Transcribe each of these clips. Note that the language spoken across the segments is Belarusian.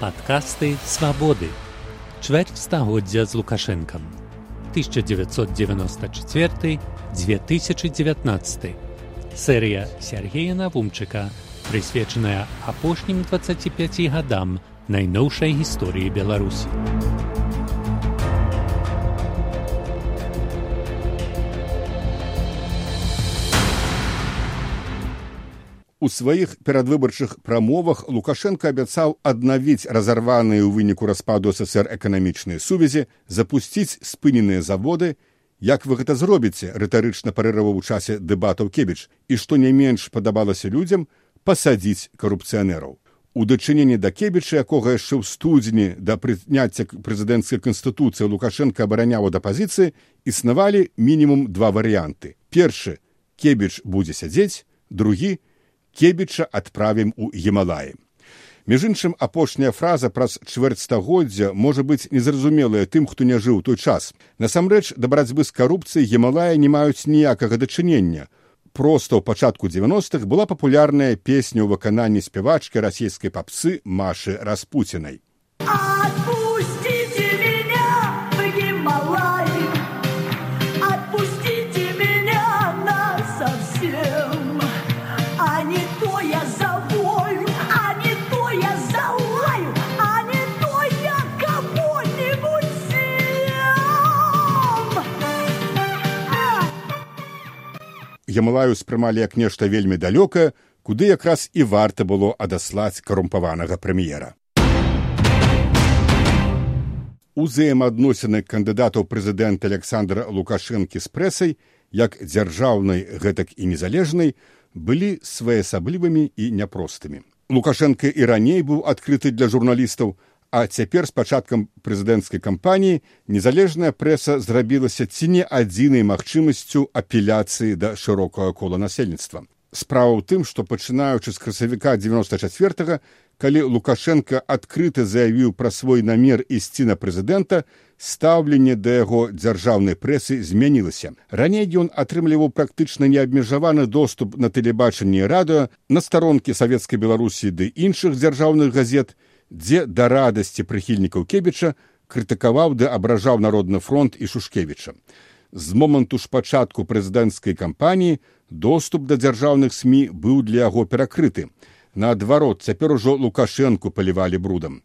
Падкасты свабоды. Чвэрць стагоддзя з Лукашэнкам. 1994-2019. Серыя Сергея Навумчыка, прысвечаная апошнім 25 гадам найноўшай гісторыі Беларусі. У сваіх перадвыбарчых прамовах Лукашенко абяцаў аднавіць разарваныя ў выніку распаду ССР эканамічныя сувязі, запусціць спыненыя заводы, як вы гэта зробіце, рытарычна парыраваў у часе дэбатаў Кебіч, і што не менш падабалася людзям пасадзіць карупцыянераў. У дачыненні да Кебіча, якога яшчэ ў студзені да прыняцця прэзідэнцкай канстытуцыі Лукашенко абараняў ад апазіцыі, існавалі мінімум два варыянты. Першы Кебіч будзе сядзець, другі кебіча адправім у гемалаі між іншым апошняя фраза праз чвэрцьстагоддзя можа быць незразумелая тым хто не жыў той час. Насамрэч да барацьбы з карупцыяй гемалая не маюць ніякага дачынення. Проста ў пачатку девяностых была папулярная песня ў выкананні спявачкі расійскай папсы машы распуцінай Ямалаю спрымалі як нешта вельмі далёкае, куды якраз і варта было адаслаць карумпаванага прэм'ера. Узаемаадносіны кандыдатаў прэзідэнта Александра Лукашэнкі з прэсай, як дзяржаўнай гэтак і незалежнай, былі своеасаблівымі і няпростымі. Лукашенко і раней быў адкрыты для журналістаў, А цяпер з пачаткам прэзідэнцкай кампаніі незалежная прэса зрабілася ці не адзінай магчымасцю апеляцыі да шырокага кола насельніцтва. Справа ў тым, што пачынаючы з красавіка 94, калі Лукашенко адкрыта заявіў пра свой намер ісці на прэзідэнта, стаўленне да яго дзяржаўнай прэсы змянілася. Раней ён атрымліваў практычна неабмежаваны доступ на тэлебачанне радыё, на старонкі савецкай Беларусі ды іншых дзяржаўных газет, дзе да радасці прыхільнікаў кебіча крытыкаваў ды абражаў народны фронт і шушкевіча. З моманту ж пачатку прэзідэнцкай кампаніі доступ да дзяржаўных сМ быў для яго перакрыты. Наадварот цяпер ужо лукашэнку палівалі брудам.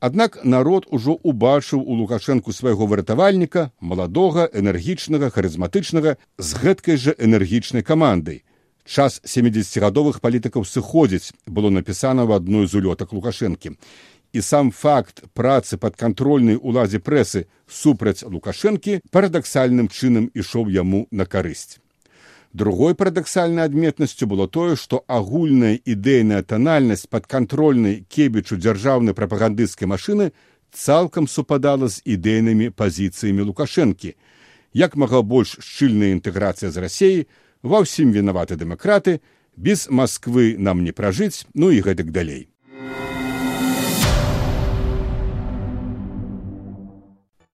Аднак народ ужо убачыў у лукашэнку свайго выратавальніка маладога энергічнага харызматычнага з гэткай жа энергічнай камандай час семидесятгадовых палітыкаў сыходзіць было напісана ў адной з улётак лукашэнкі і сам факт працы падкантрольнай уладзе прэсы супраць лукашэнкі парадаксальным чынам ішоў яму на карысць. Другой парадаксальнай адметнасцю было тое што агульная ідэйная танальнасць падкантрольнай кебічу дзяржаўнай прапагандысцкай машыны цалкам супадала з ідэйнымі пазіцыямі лукашэнкі як мага больш шчыльная інтэграцыя з рассеі ва ўсім вінаваты дэмакраты без москвы нам не пражыць ну і гэтак далей.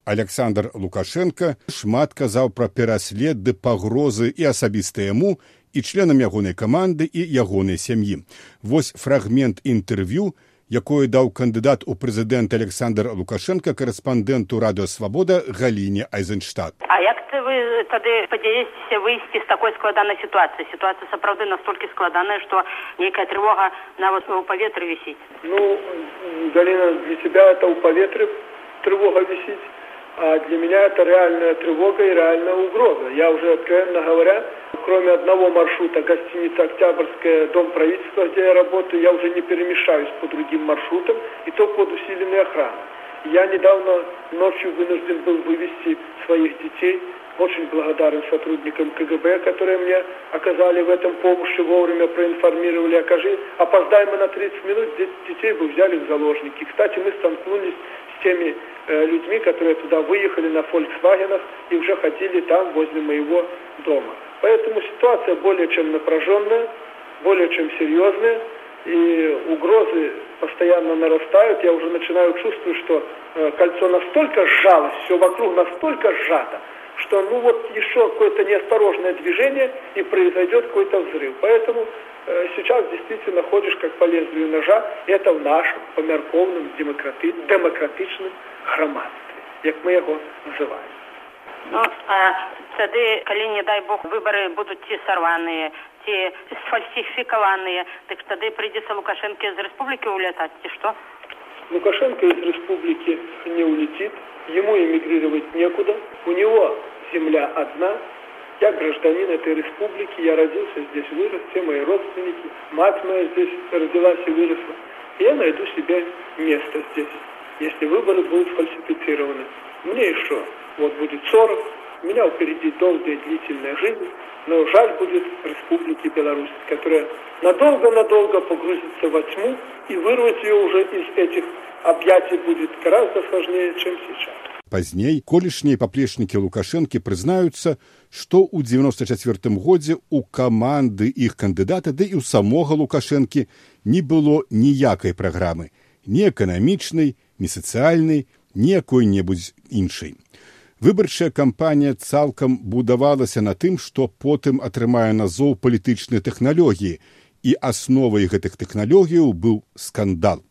Александр лукашенко шмат казаў пра пераслед ды пагрозы і асабіста яму і членам ягонай каманды і ягонай сям'і. Вось фрагмент інтэрв'ю якое даў кандыдат у прэзідэнт александр лукашенко корэспандэнту радыёвабода галіне айзенштадт. А як ты вы тады спадзяецеся выйсці з такой складанай сітуацыі? Сітуацыя сапраўды настолькі складаная што нейкая трывога нават у паветры вісіць. Ну галина для тебя это ў паветры трывога вісіць а для меня это реальная тревога и реальная угроза. Я уже, откровенно говоря, кроме одного маршрута, гостиница «Октябрьская», дом правительства, где я работаю, я уже не перемешаюсь по другим маршрутам, и то под усиленной охраной. Я недавно ночью вынужден был вывести своих детей. Очень благодарен сотрудникам КГБ, которые мне оказали в этом помощь, вовремя проинформировали. Окажи, опоздаем мы на 30 минут, детей бы взяли в заложники. Кстати, мы столкнулись с теми э, людьми, которые туда выехали на «Фольксвагенах» и уже ходили там, возле моего дома. Поэтому ситуация более чем напряженная, более чем серьезная, и угрозы постоянно нарастают. Я уже начинаю чувствовать, что э, кольцо настолько сжалось, все вокруг настолько сжато, что ну вот еще какое-то неосторожное движение и произойдет какой-то взрыв. Поэтому э, сейчас действительно ходишь как по лезвию ножа. Это в нашем померковном демократи... демократичном громадстве, как мы его называем. Ну, а тады, калі не дай бог выборы будут ці сорванные, ці сфальсификованные, так тады придется Лукашенко из республики улетать, и что? Лукашенко из республики не улетит, ему эмигрировать некуда, у него земля одна, я гражданин этой республики, я родился здесь, вырос, все мои родственники, мать моя здесь родилась и выросла. И я найду себе место здесь, если выборы будут фальсифицированы. Мне еще Вот будет 40, у меня впереди долгая длительная жизнь, но жаль будет Республики Беларусь, которая надолго-надолго погрузится во тьму, и вырвать ее уже из этих объятий будет гораздо сложнее, чем сейчас. Пазней колішнія паплечнікі лукашэнкі прызнаюцца, што ў 94 годзе ў каманды іх кандыдата ды і ў самога лукашэнкі не было ніякай праграмы, ні эканамічнай, ні сацыяльнай, ні якой-небудзь іншай. Выбарчая кампанія цалкам будавалася на тым, што потым атрымае назоў палітычнай тэхналогіі, і асновай гэтых тэхналогіяў быў скандал.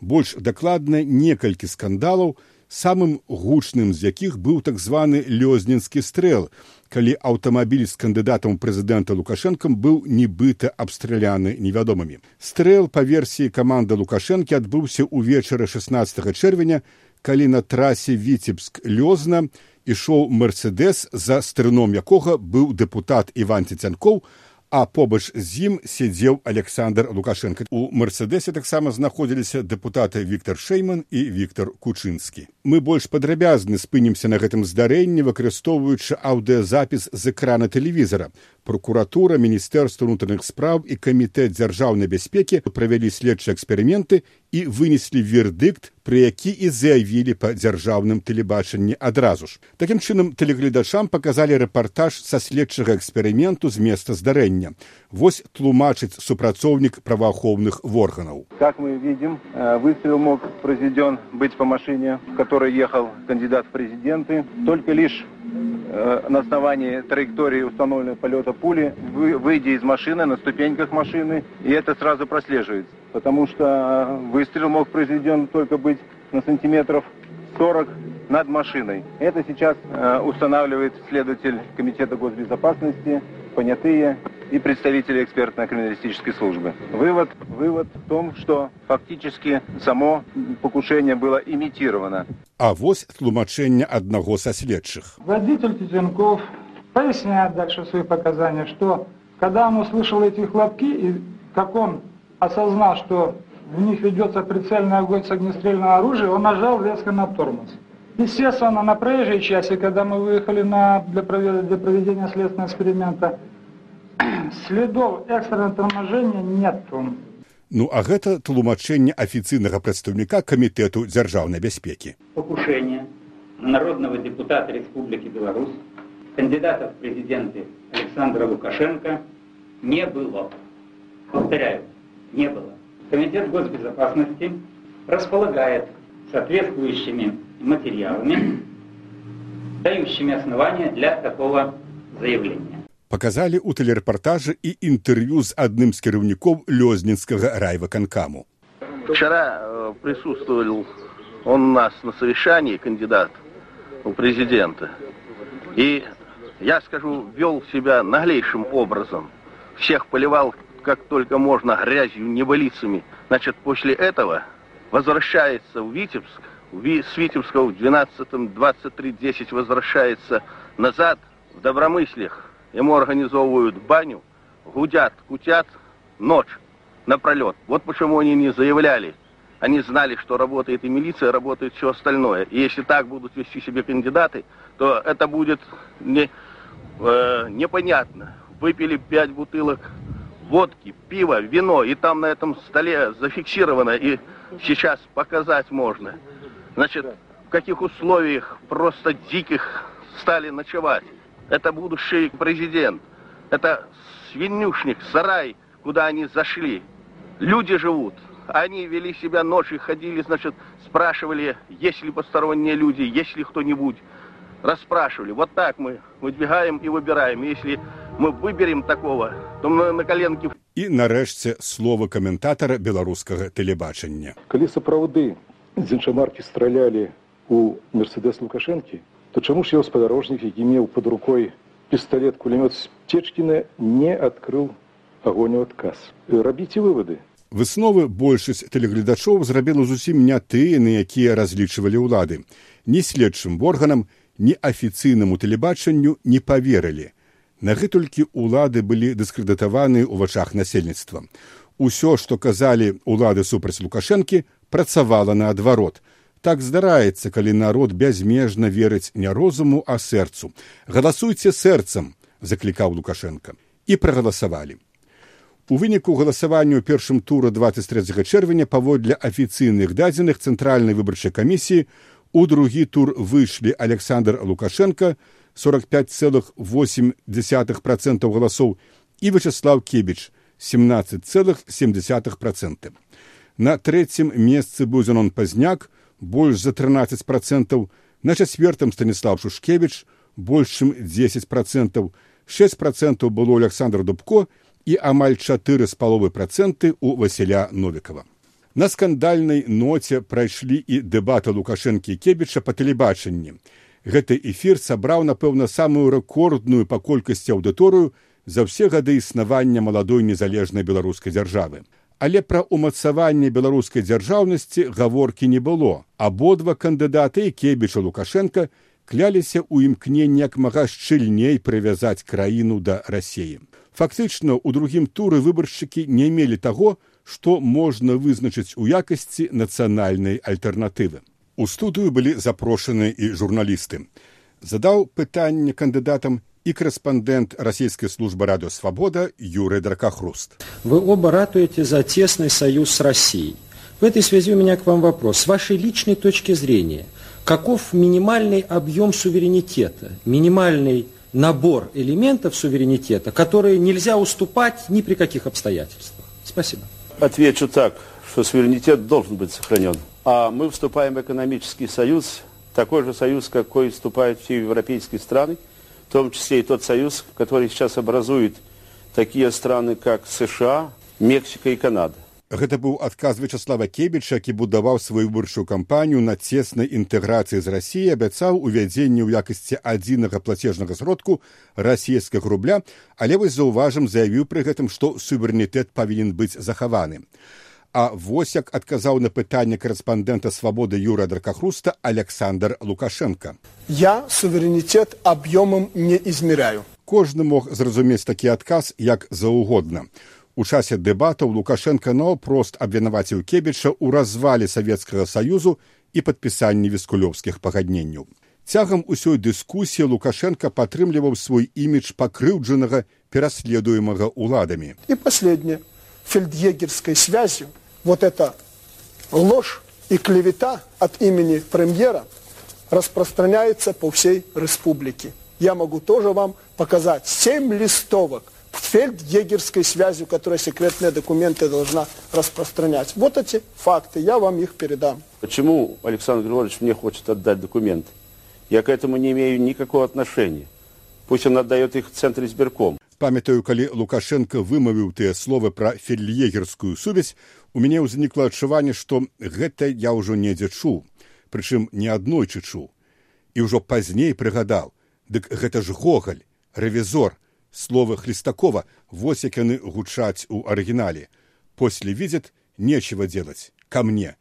Больш дакладна некалькі скандалаў, самым гучным з якіх быў так званы лёзнінскі стрэл, калі аўтамабіль з кандыдатам прэзідэнта лукашэнкам быў нібыта абстраляны невядомымі. Стрэл па версіі каманды лукашэнкі адбыўся ўвечары 16 чэрвеня, калі на трасе віцебск лёзна ішоў мерседес за стрыном якога быў дэпутат іван цяцянкоў а побач з ім сядзеў александр лукашенко. У мерседесе таксама знаходзіліся дэпутаты Віктор шейман і Віктор кучынскі. Мы больш падрабязны спынімся на гэтым здарэнні выкарыстоўваючы аўдыязапіс з экрана тэлевізара прокуратура міністэрства унутраных спраў і камітэт дзяржаўнай бяспекі правялі следчыя эксперыменты і вынеслі вердыкт пры які і заявілі па дзяржаўным тэлебачанні адразу ж. Такім чынам тэлегледачам паказалі рэпартаж са следчага эксперыменту з места здарэння. Вось тлумачыць супрацоўнік праваахоўных органаў. Как мы видим, э, выстрел мог произведен быть по машине, в которой ехал кандидат в президенты, только лишь на основании траектории установленного полета пули, выйдя из машины на ступеньках машины, и это сразу прослеживается потому что выстрел мог произведен только быть на сантиметров 40 над машиной. Это сейчас э, устанавливает следователь Комитета госбезопасности, понятые и представители экспертно-криминалистической службы. Вывод, вывод в том, что фактически само покушение было имитировано. А вот тлумачение одного со следших. Водитель Титенков поясняет дальше свои показания, что когда он услышал эти хлопки, и как он осознал, что в них ведется прицельный огонь с огнестрельного оружия, он нажал резко на тормоз. Естественно, на проезжей части, когда мы выехали на, для, для проведения следственного эксперимента, следов экстренного торможения нет. Ну а гэта тлумачэнне афіцыйнага прадстаўніка камітэту дзяржаўнай бяспекі. Покушение на народного депутата Республики Беларусь, кандидата в президенты Александра Лукашенко не было. Повторяю, не было. Комитет госбезопасности располагает соответствующими материалами, дающими основания для такого заявления. Показали ў тэлерэпартажы і інтэрв'ю з адным з кіраўнікоў лёзнінскага райваканкаму. Вчера э, присутствовал он у нас на совещании, кандидат у президента. И, я скажу, вел себя наглейшим образом. Всех поливал как только можно грязью, небылицами. Значит, после этого возвращается в Витебск, с Витебска в 12-23-10 возвращается назад в Добромыслях. Ему организовывают баню, гудят, кутят ночь напролет. Вот почему они не заявляли. Они знали, что работает и милиция, работает все остальное. И если так будут вести себе кандидаты, то это будет не, э, непонятно. Выпили пять бутылок водки, пиво, вино, и там на этом столе зафиксировано, и сейчас показать можно. Значит, в каких условиях просто диких стали ночевать. Это будущий президент. Это свинюшник, сарай, куда они зашли. Люди живут. Они вели себя ночью, ходили, значит, спрашивали, есть ли посторонние люди, есть ли кто-нибудь. Расспрашивали. Вот так мы выдвигаем и выбираем. Если мы выберем такого, то мы на коленке... і нарэшце слова каментатара беларускага тэлебачання калі сапраўды з іншамаркі стралялі у мерседес лукашэнкі то чаму ж яго спадарожнік які меў под рукой пісталет кулемёт цечкіна не адкрыў агонь у адказ? Рабіце вывады. Высновы большасць тэлегледачоў зрабіла зусім не тыя на якія разлічвалі ўлады. Ні следчым органам ні афіцыйнаму тэлебачанню не поверылі нагэтулькі улады былі дыскрэдытаваны ў вачах насельніцтва. Усё што казалі улады супраць лукашэнкі працавала наадварот так здараецца калі народ бязмежна верыць не розуму а сэрцу. Галасуйце сэрцам заклікаў лукашенко. І прагаласавалі. У выніку галасавання ў першым тура 23 чэрвеня паводле афіцыйных дадзеных цэнтральнай выбарчай камісіі у другі тур выйшлі александр лукашенко 45,8 процентаў галасоў і вячеслав кебіч 17,7 процента. На трэцім месцы быў занон пазняк больш за 13 процентаў на чацвертым станіслав шушкевич больш чым 10 процентаў 6 процентаў было александр дубко і амаль чатыры з паловы працэнты ў Васіля Новікава. На скандальнай ноце прайшлі і дэбаты лукашэнкі кебіча па тэлебачанні. Гэты эфір сабраў, напэўна, самую рэкордную па колькасці аўдыторыю за ўсе гады існавання маладой незалежнай беларускай дзяржавы. Але пра ўмацаванне беларускай дзяржаўнасці гаворкі не было. Абодва кандыдаты кебіча лукашенко кляліся ў імкненні як мага шчыльней прывязаць краіну да рассеі. Фактычна, у другім туры выбаршчыкі не мелі таго, што можна вызначыць у якасці нацыянальнай альтэрнатывы. У студыю былі запрошаны і журналісты. Задаў пытанне кандыдатам и корреспондент Российской службы «Радио Свобода» Юрий Дракохруст. Вы оба ратуете за тесный союз с Россией. В этой связи у меня к вам вопрос. С вашей личной точки зрения, каков минимальный объем суверенитета, минимальный набор элементов суверенитета, которые нельзя уступать ни при каких обстоятельствах. Спасибо. Отвечу так, что суверенитет должен быть сохранен. А мы вступаем в экономический союз, такой же союз, какой вступают все европейские страны, в том числе и тот союз, который сейчас образует такие страны, как США, Мексика и Канада. Гэта быў адказ Вячаслава Кебіча, які будаваў сваю выбарчую кампанію на цеснай інтэграцыі з рассіі, абяцаў увядзенне ў якасці адзінага плацежнага сродку расійскага рубля, але вось заўважым заявіў пры гэтым, што суверэнітэт павінен быць захаваны. А вось як адказаў на пытанне корэспандэнта свабоды Юра Дракахруста Александр Лукашенко. Я суверэнітэт аб'ёмам не измеряю. Кожны мог зразумець такі адказ як заўгодна. У часе дэбатаў Лукашенко наўпрост абвінаваціў кебіча ў развале савецкага саюзу і падпісанні віскулёўскіх пагадненняў. Цягам усёй дыскусіі Лукашенко падтрымліваў свой імідж пакрыўджанага пераследуемага ўладамі. І последнее фельдъегерской связью вот эта ложь и клевета от имени премьера распространяется по всей республике. Я могу тоже вам показать семь листовок фельдъегерской связью, которая секретные документы должна распространять. Вот эти факты, я вам их передам. Почему Александр Григорьевич мне хочет отдать документы? Я к этому не имею никакого отношения. Пусть он отдает их в центр избирком. Памятаю, калі Лукашенко вымавіў тыя словы пра фельдъегерскую сувязь, у мяне ўзнікла адчуванне, што гэта я ўжо недзе чуў, прычым не аднойчы чуў. І ўжо пазней прыгадаў, дык гэта ж гогаль, рэвізор, Слово Хлестакова вот як яны гучаць у оригинале. После видят, нечего делать, ко мне.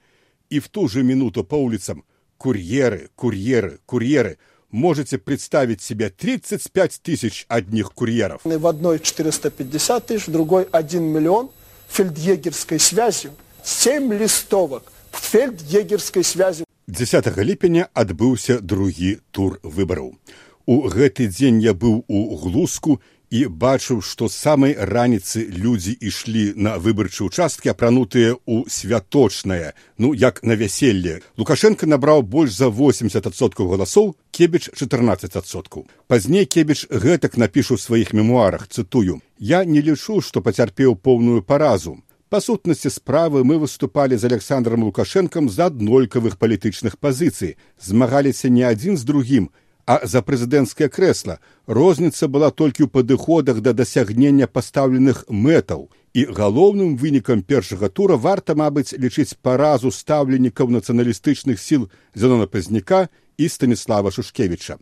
И в ту же минуту по улицам курьеры, курьеры, курьеры. Можете представить себе 35 тысяч одних курьеров. В одной 450 тысяч, в другой 1 миллион фельдъегерской связью. 7 листовок фельдъегерской связью. 10 ліпеня адбыўся другі тур выбараў. У гэты дзень я быў у глуску і бачыў, што самай раніцы людзі ішлі на выбарчы ўчасткі, апранутыя ў святочнае, ну як на вяселле. Лукашенко набраў больш за 80соткаў галасоў, кебіч 14соткаў. Пазней кебіч гэтак напішу ў сваіх мемуарах цытую: Я не лічу, што пацярпеў поўную паразу. Па сутнасці справы мы выступалі з Александром Лукашэнкам з аднолькавых палітычных пазіцый, змагаліся не адзін з другім, а за прэзідэнцкае крэсла розніца была толькі ў падыходах да дасягнення пастаўленых мэтаў і галоўным вынікам першага тура варта мабыць лічыць паразу стаўленнікаў нацыяналістычных сіл зянона пазняка і станіслава шушкевіча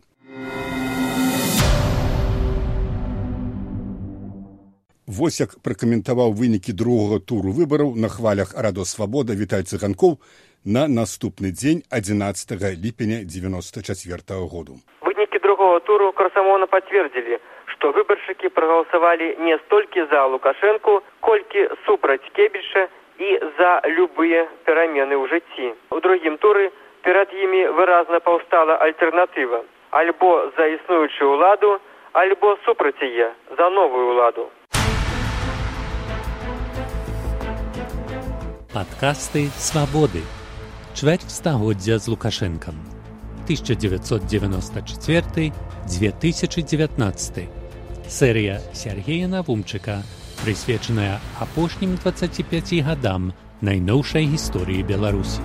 Вось як пракаментаваў вынікі другога туру выбараў на хвалях радо свабода вітай цыганкоў на наступны дзень 11 ліпеня 94 -го году. Вынікі другого туру красамоўна пацвердзілі, што выбаршчыкі прагаласавалі не столькі за лукашэнку, колькі супраць кебіша і за любыя перамены ў жыцці. У другім туры перад імі выразна паўстала альтэрнатыва альбо за існуючую ўладу, альбо супраць яе за новую ўладу. Падкасты свабоды. Чвэрць стагоддзя з Лукашэнкам. 1994-2019. Серыя Сергея Навумчыка, прысвечаная апошнім 25 гадам найноўшай гісторыі Беларусі.